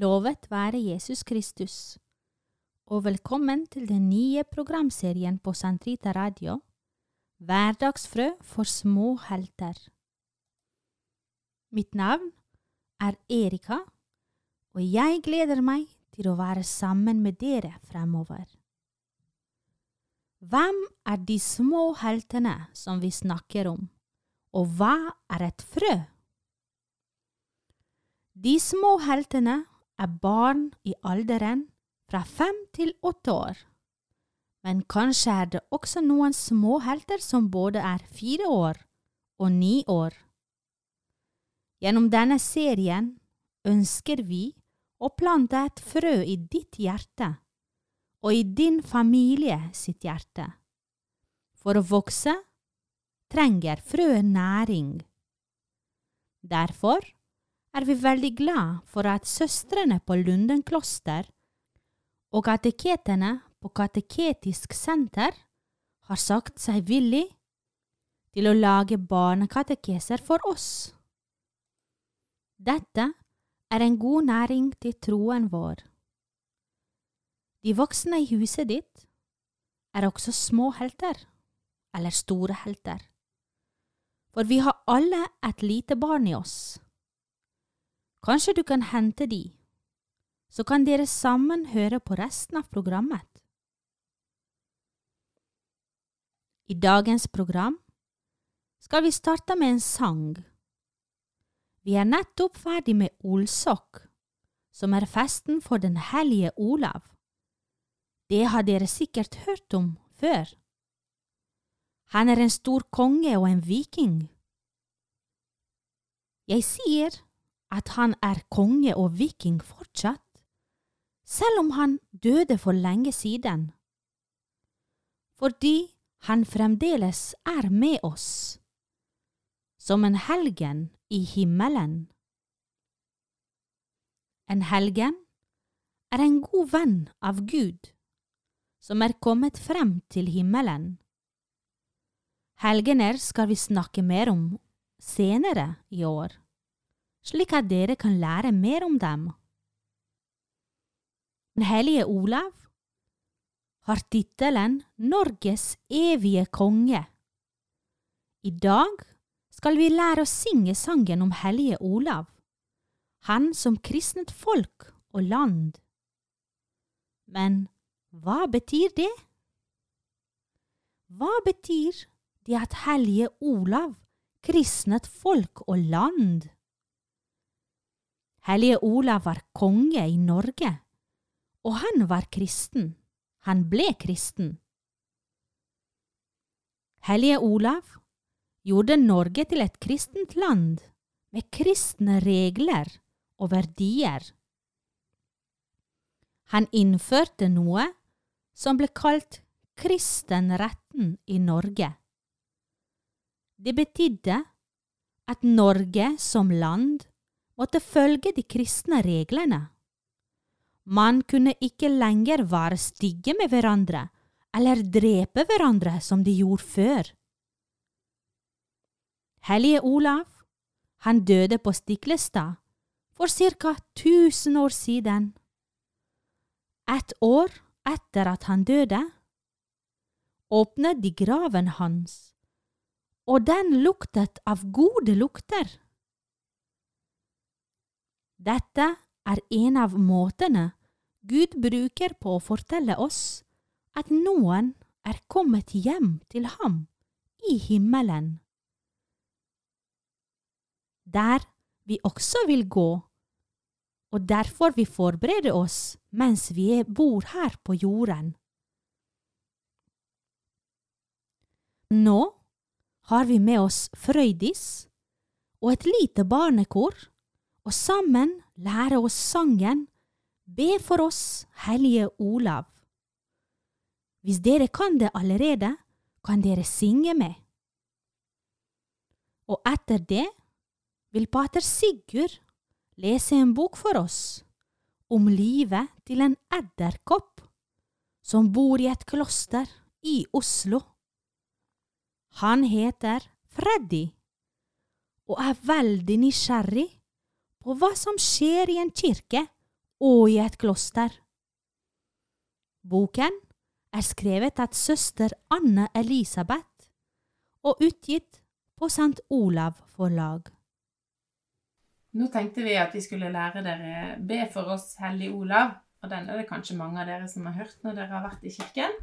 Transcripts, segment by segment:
Lovet være Jesus Kristus, og velkommen til den nye programserien på Santrita Radio, Hverdagsfrø for små helter. Mitt navn er Erika, og jeg gleder meg til å være sammen med dere fremover. Hvem er de små heltene som vi snakker om, og hva er et frø? De små heltene er barn i alderen fra fem til åtte år. Men kanskje er det også noen småhelter som både er fire år og ni år. Gjennom denne serien ønsker vi å plante et frø i ditt hjerte og i din familie sitt hjerte. For å vokse trenger frøet næring. Derfor er vi veldig glad for at søstrene på Lunden kloster og kateketene på Kateketisk senter har sagt seg villig til å lage barnekatekeser for oss. Dette er en god næring til troen vår. De voksne i huset ditt er også små helter, eller store helter, for vi har alle et lite barn i oss. Kanskje du kan hente de, så kan dere sammen høre på resten av programmet. I dagens program skal vi starte med en sang. Vi er nettopp ferdig med Olsok, som er festen for den hellige Olav. Det har dere sikkert hørt om før. Han er en stor konge og en viking. Jeg sier at han er konge og viking fortsatt, selv om han døde for lenge siden, fordi han fremdeles er med oss, som en helgen i himmelen. En helgen er en god venn av Gud, som er kommet frem til himmelen. Helgener skal vi snakke mer om senere i år slik at dere kan lære mer om dem. Den hellige Olav har tittelen Norges evige konge. I dag skal vi lære å synge sangen om hellige Olav, han som kristnet folk og land. Men hva betyr det? Hva betyr det at hellige Olav kristnet folk og land? Hellige Olav var konge i Norge, og han var kristen. Han ble kristen. Hellige Olav gjorde Norge til et kristent land med kristne regler og verdier. Han innførte noe som ble kalt kristenretten i Norge. Det betydde at Norge som land måtte følge de kristne reglene. Man kunne ikke lenger være stygge med hverandre eller drepe hverandre som de gjorde før. Hellige Olav, han døde på Stiklestad for ca. 1000 år siden. Et år etter at han døde, åpnet de graven hans, og den luktet av gode lukter. Dette er en av måtene Gud bruker på å fortelle oss at noen er kommet hjem til ham i himmelen. Der vi også vil gå, og derfor vi forbereder oss mens vi bor her på jorden. Nå har vi med oss Frøydis og et lite barnekor og sammen lære oss sangen Be for oss, Hellige Olav. Hvis dere kan det allerede, kan dere synge med. Og etter det vil pater Sigurd lese en bok for oss om livet til en edderkopp som bor i et kloster i Oslo. Han heter Freddy og er veldig nysgjerrig på hva som skjer i en kirke og i et kloster. Boken er skrevet av søster Anne Elisabeth og utgitt på St. Olav forlag. Nå tenkte vi at vi skulle lære dere be for oss Hellig Olav, og den er det kanskje mange av dere som har hørt når dere har vært i kirken.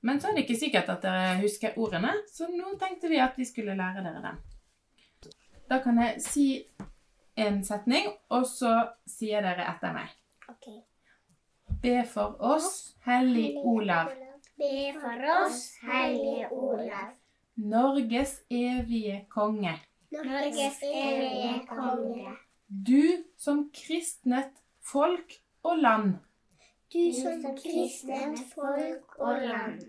Men så er det ikke sikkert at dere husker ordene, så nå tenkte vi at vi skulle lære dere den. Da kan jeg si en setning, og så sier dere etter meg. Okay. Be for oss, Hellig Olav, Be for oss, Hellig Olav, Norges evige konge. Norges evige konge. Du som kristnet folk og land, Du som kristnet folk og land.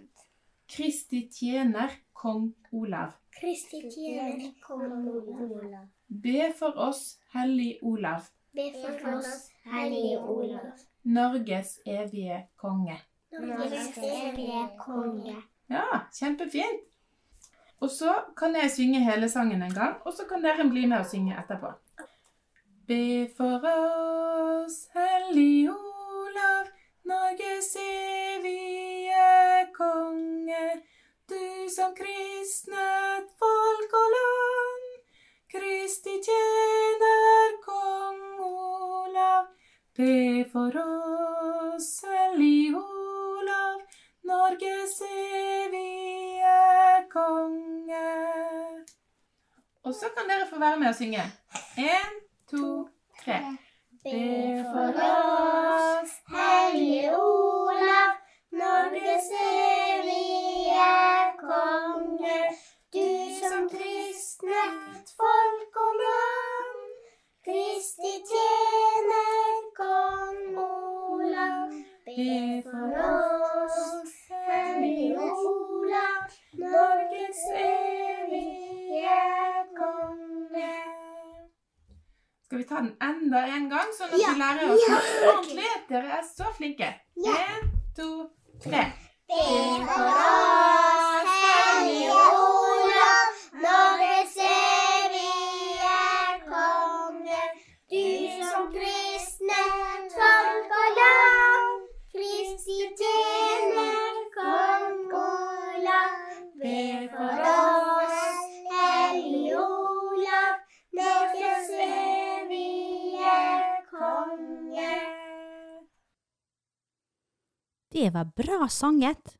Kristi tjener kong Olav. Kristi tjener kong Olav. Be for oss, Hellig Olav, Be for oss, Hellige Olav. Norges evige konge. Norges evige konge. Ja, kjempefint. Og så kan jeg synge hele sangen en gang, og så kan dere bli med og synge etterpå. Be for oss, Hellig Olav, som kristnet folk og land, Kristi tjener kong Olav. Be for oss, Hellig Olav, Norges evige konge. Og så kan dere få være med og synge. En, gang, sånn at vi lærer oss den ordentlig? Dere er så flinke. En, to, tre. Det var bra sanget.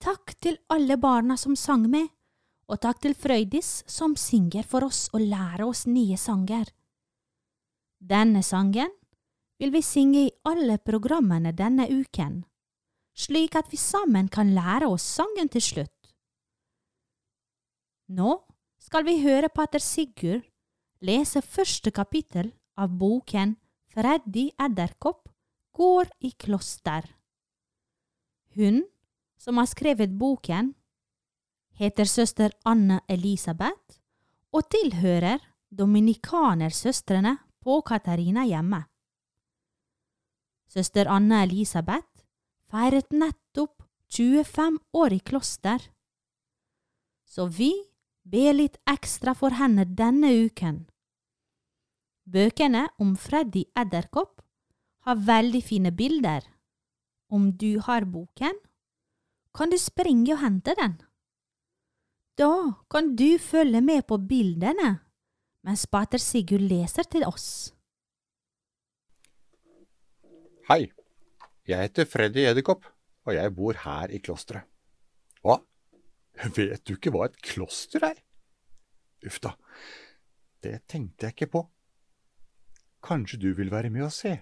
Takk til alle barna som sang med, og takk til Frøydis som synger for oss og lærer oss nye sanger. Denne sangen vil vi synge i alle programmene denne uken, slik at vi sammen kan lære oss sangen til slutt. Nå skal vi høre pater Sigurd lese første kapittel av boken Freddy Edderkopp går i kloster. Hun som har skrevet boken, heter søster Anne Elisabeth og tilhører Dominikanersøstrene på Katarina hjemme. Søster Anne Elisabeth feiret nettopp 25 år i kloster, så vi ber litt ekstra for henne denne uken. Bøkene om Freddy Edderkopp har veldig fine bilder. Om du har boken, kan du springe og hente den. Da kan du følge med på bildene mens pater Sigurd leser til oss. Hei, jeg heter Freddy Edderkopp, og jeg bor her i klosteret. Hva? Vet du ikke hva et kloster er? Uff da, det tenkte jeg ikke på. Kanskje du vil være med og se?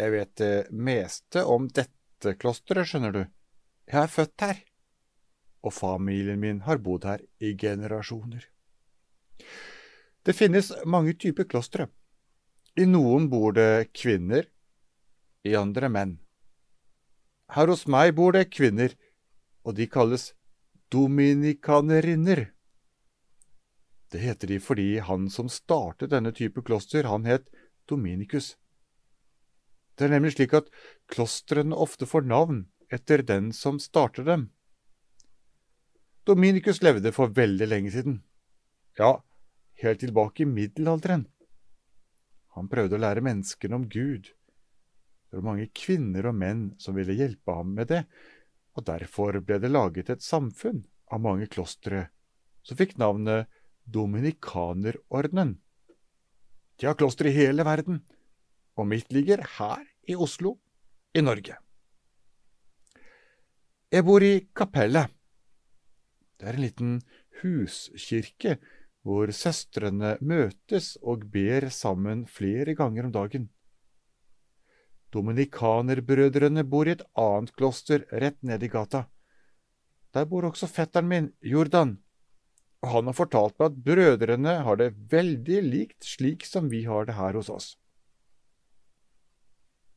Jeg vet det meste om dette klosteret, skjønner du. Jeg er født her, og familien min har bodd her i generasjoner. Det finnes mange typer klostre. I noen bor det kvinner, i andre menn. Her hos meg bor det kvinner, og de kalles dominikanerinner. Det heter de fordi han som startet denne type kloster, han het Dominikus. Det er nemlig slik at klostrene ofte får navn etter den som starter dem. Dominikus levde for veldig lenge siden. Ja, helt tilbake i middelalderen. Han prøvde å lære menneskene om Gud. Det var mange kvinner og menn som ville hjelpe ham med det, og derfor ble det laget et samfunn av mange klostre som fikk navnet Dominikanerordenen. De har klostre i hele verden, og mitt ligger her i Oslo, i Norge. Jeg bor i kapellet. Det er en liten huskirke hvor søstrene møtes og ber sammen flere ganger om dagen. Dominikanerbrødrene bor i et annet kloster rett ned i gata. Der bor også fetteren min, Jordan, og han har fortalt meg at brødrene har det veldig likt slik som vi har det her hos oss.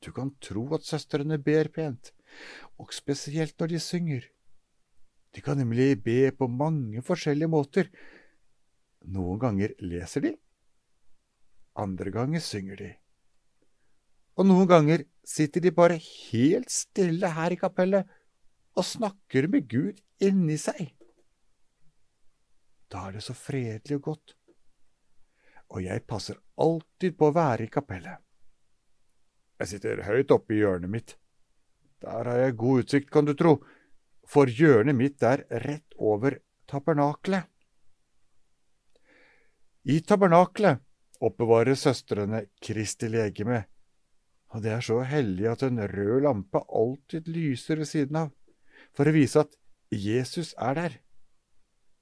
Du kan tro at søstrene ber pent, og spesielt når de synger. De kan nemlig be på mange forskjellige måter. Noen ganger leser de, andre ganger synger de. Og noen ganger sitter de bare helt stille her i kapellet og snakker med Gud inni seg. Da er det så fredelig og godt, og jeg passer alltid på å være i kapellet. Jeg sitter høyt oppe i hjørnet mitt. Der har jeg god utsikt, kan du tro, for hjørnet mitt er rett over tabernaklet. I tabernaklet oppbevarer søstrene Kristi legeme, og det er så hellig at en rød lampe alltid lyser ved siden av, for å vise at Jesus er der.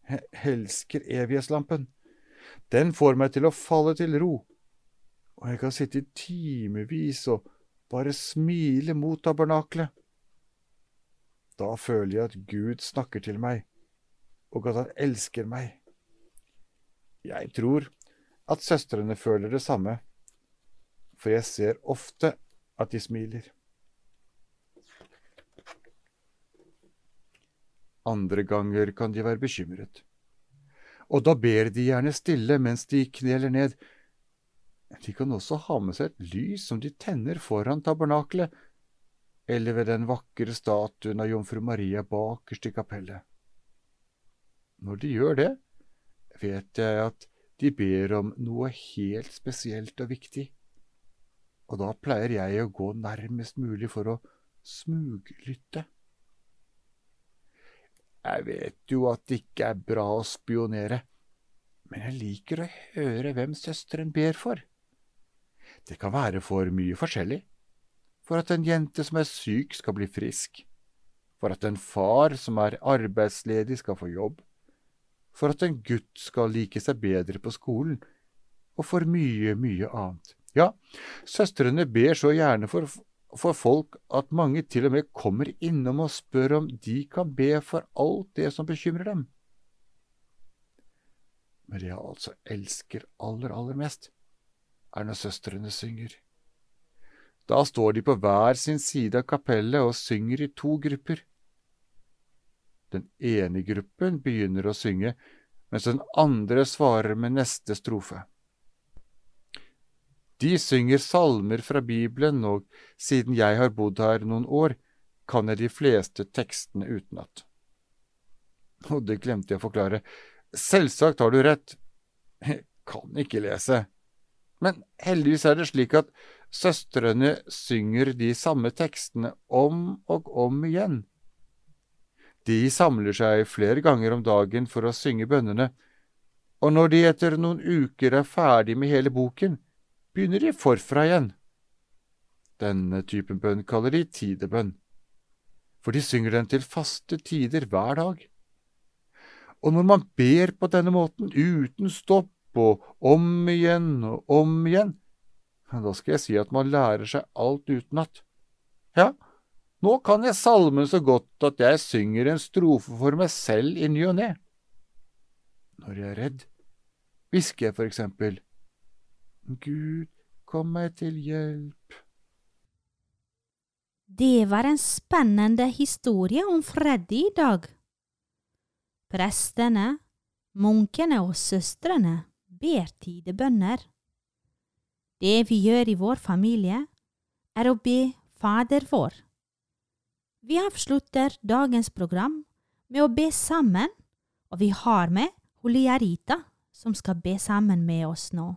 Jeg elsker evighetslampen. Den får meg til å falle til ro, og jeg kan sitte i timevis og bare smile mot tabernaklet. Da føler jeg at Gud snakker til meg, og at han elsker meg. Jeg tror at søstrene føler det samme, for jeg ser ofte at de smiler. Andre ganger kan de være bekymret, og da ber de gjerne stille mens de kneler ned. De kan også ha med seg et lys som de tenner foran tabernaklet, eller ved den vakre statuen av jomfru Maria bakerst i kapellet. Når de gjør det, vet jeg at de ber om noe helt spesielt og viktig, og da pleier jeg å gå nærmest mulig for å smuglytte. Jeg vet jo at det ikke er bra å spionere, men jeg liker å høre hvem søsteren ber for. Det kan være for mye forskjellig. For at en jente som er syk, skal bli frisk. For at en far som er arbeidsledig, skal få jobb. For at en gutt skal like seg bedre på skolen. Og for mye, mye annet. Ja, søstrene ber så gjerne for for folk at mange til og med kommer innom og spør om de kan be for alt det som bekymrer dem. Men det jeg altså elsker aller, aller mest, er når søstrene synger. Da står de på hver sin side av kapellet og synger i to grupper. Den ene gruppen begynner å synge, mens den andre svarer med neste strofe. De synger salmer fra Bibelen, og siden jeg har bodd her noen år, kan jeg de fleste tekstene utenat. Og det glemte jeg å forklare. Selvsagt har du rett, jeg kan ikke lese. Men heldigvis er det slik at søstrene synger de samme tekstene om og om igjen. De samler seg flere ganger om dagen for å synge bønnene, og når de etter noen uker er ferdig med hele boken, begynner de forfra igjen. Denne typen bønn kaller de tidebønn, for de synger den til faste tider hver dag. Og når man ber på denne måten, uten stopp og om igjen og om igjen, da skal jeg si at man lærer seg alt utenat. Ja, nå kan jeg salmen så godt at jeg synger en strofe for meg selv i ny og ne. Når jeg er redd, hvisker jeg for eksempel Gud, kom meg til hjelp. Det var en spennende historie om Freddy i dag. Prestene, munkene og søstrene ber tidebønner. Det vi gjør i vår familie, er å be Fader vår. Vi avslutter dagens program med å be sammen, og vi har med Holiarita som skal be sammen med oss nå.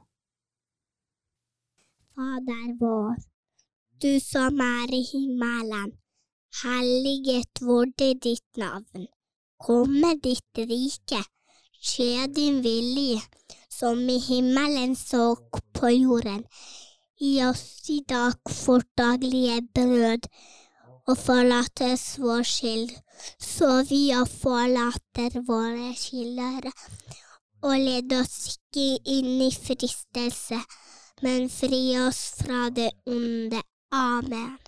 Fader vår, du som er i himmelen. Helliget vorde ditt navn. Komme ditt rike. Skje din vilje, som i himmelen så på jorden. Gi oss i dag vårt daglige brød, og forlat oss vår skyld, så vi og forlater våre skyldere. Og led oss ikke inn i fristelse, men fri oss fra det onde. Amen.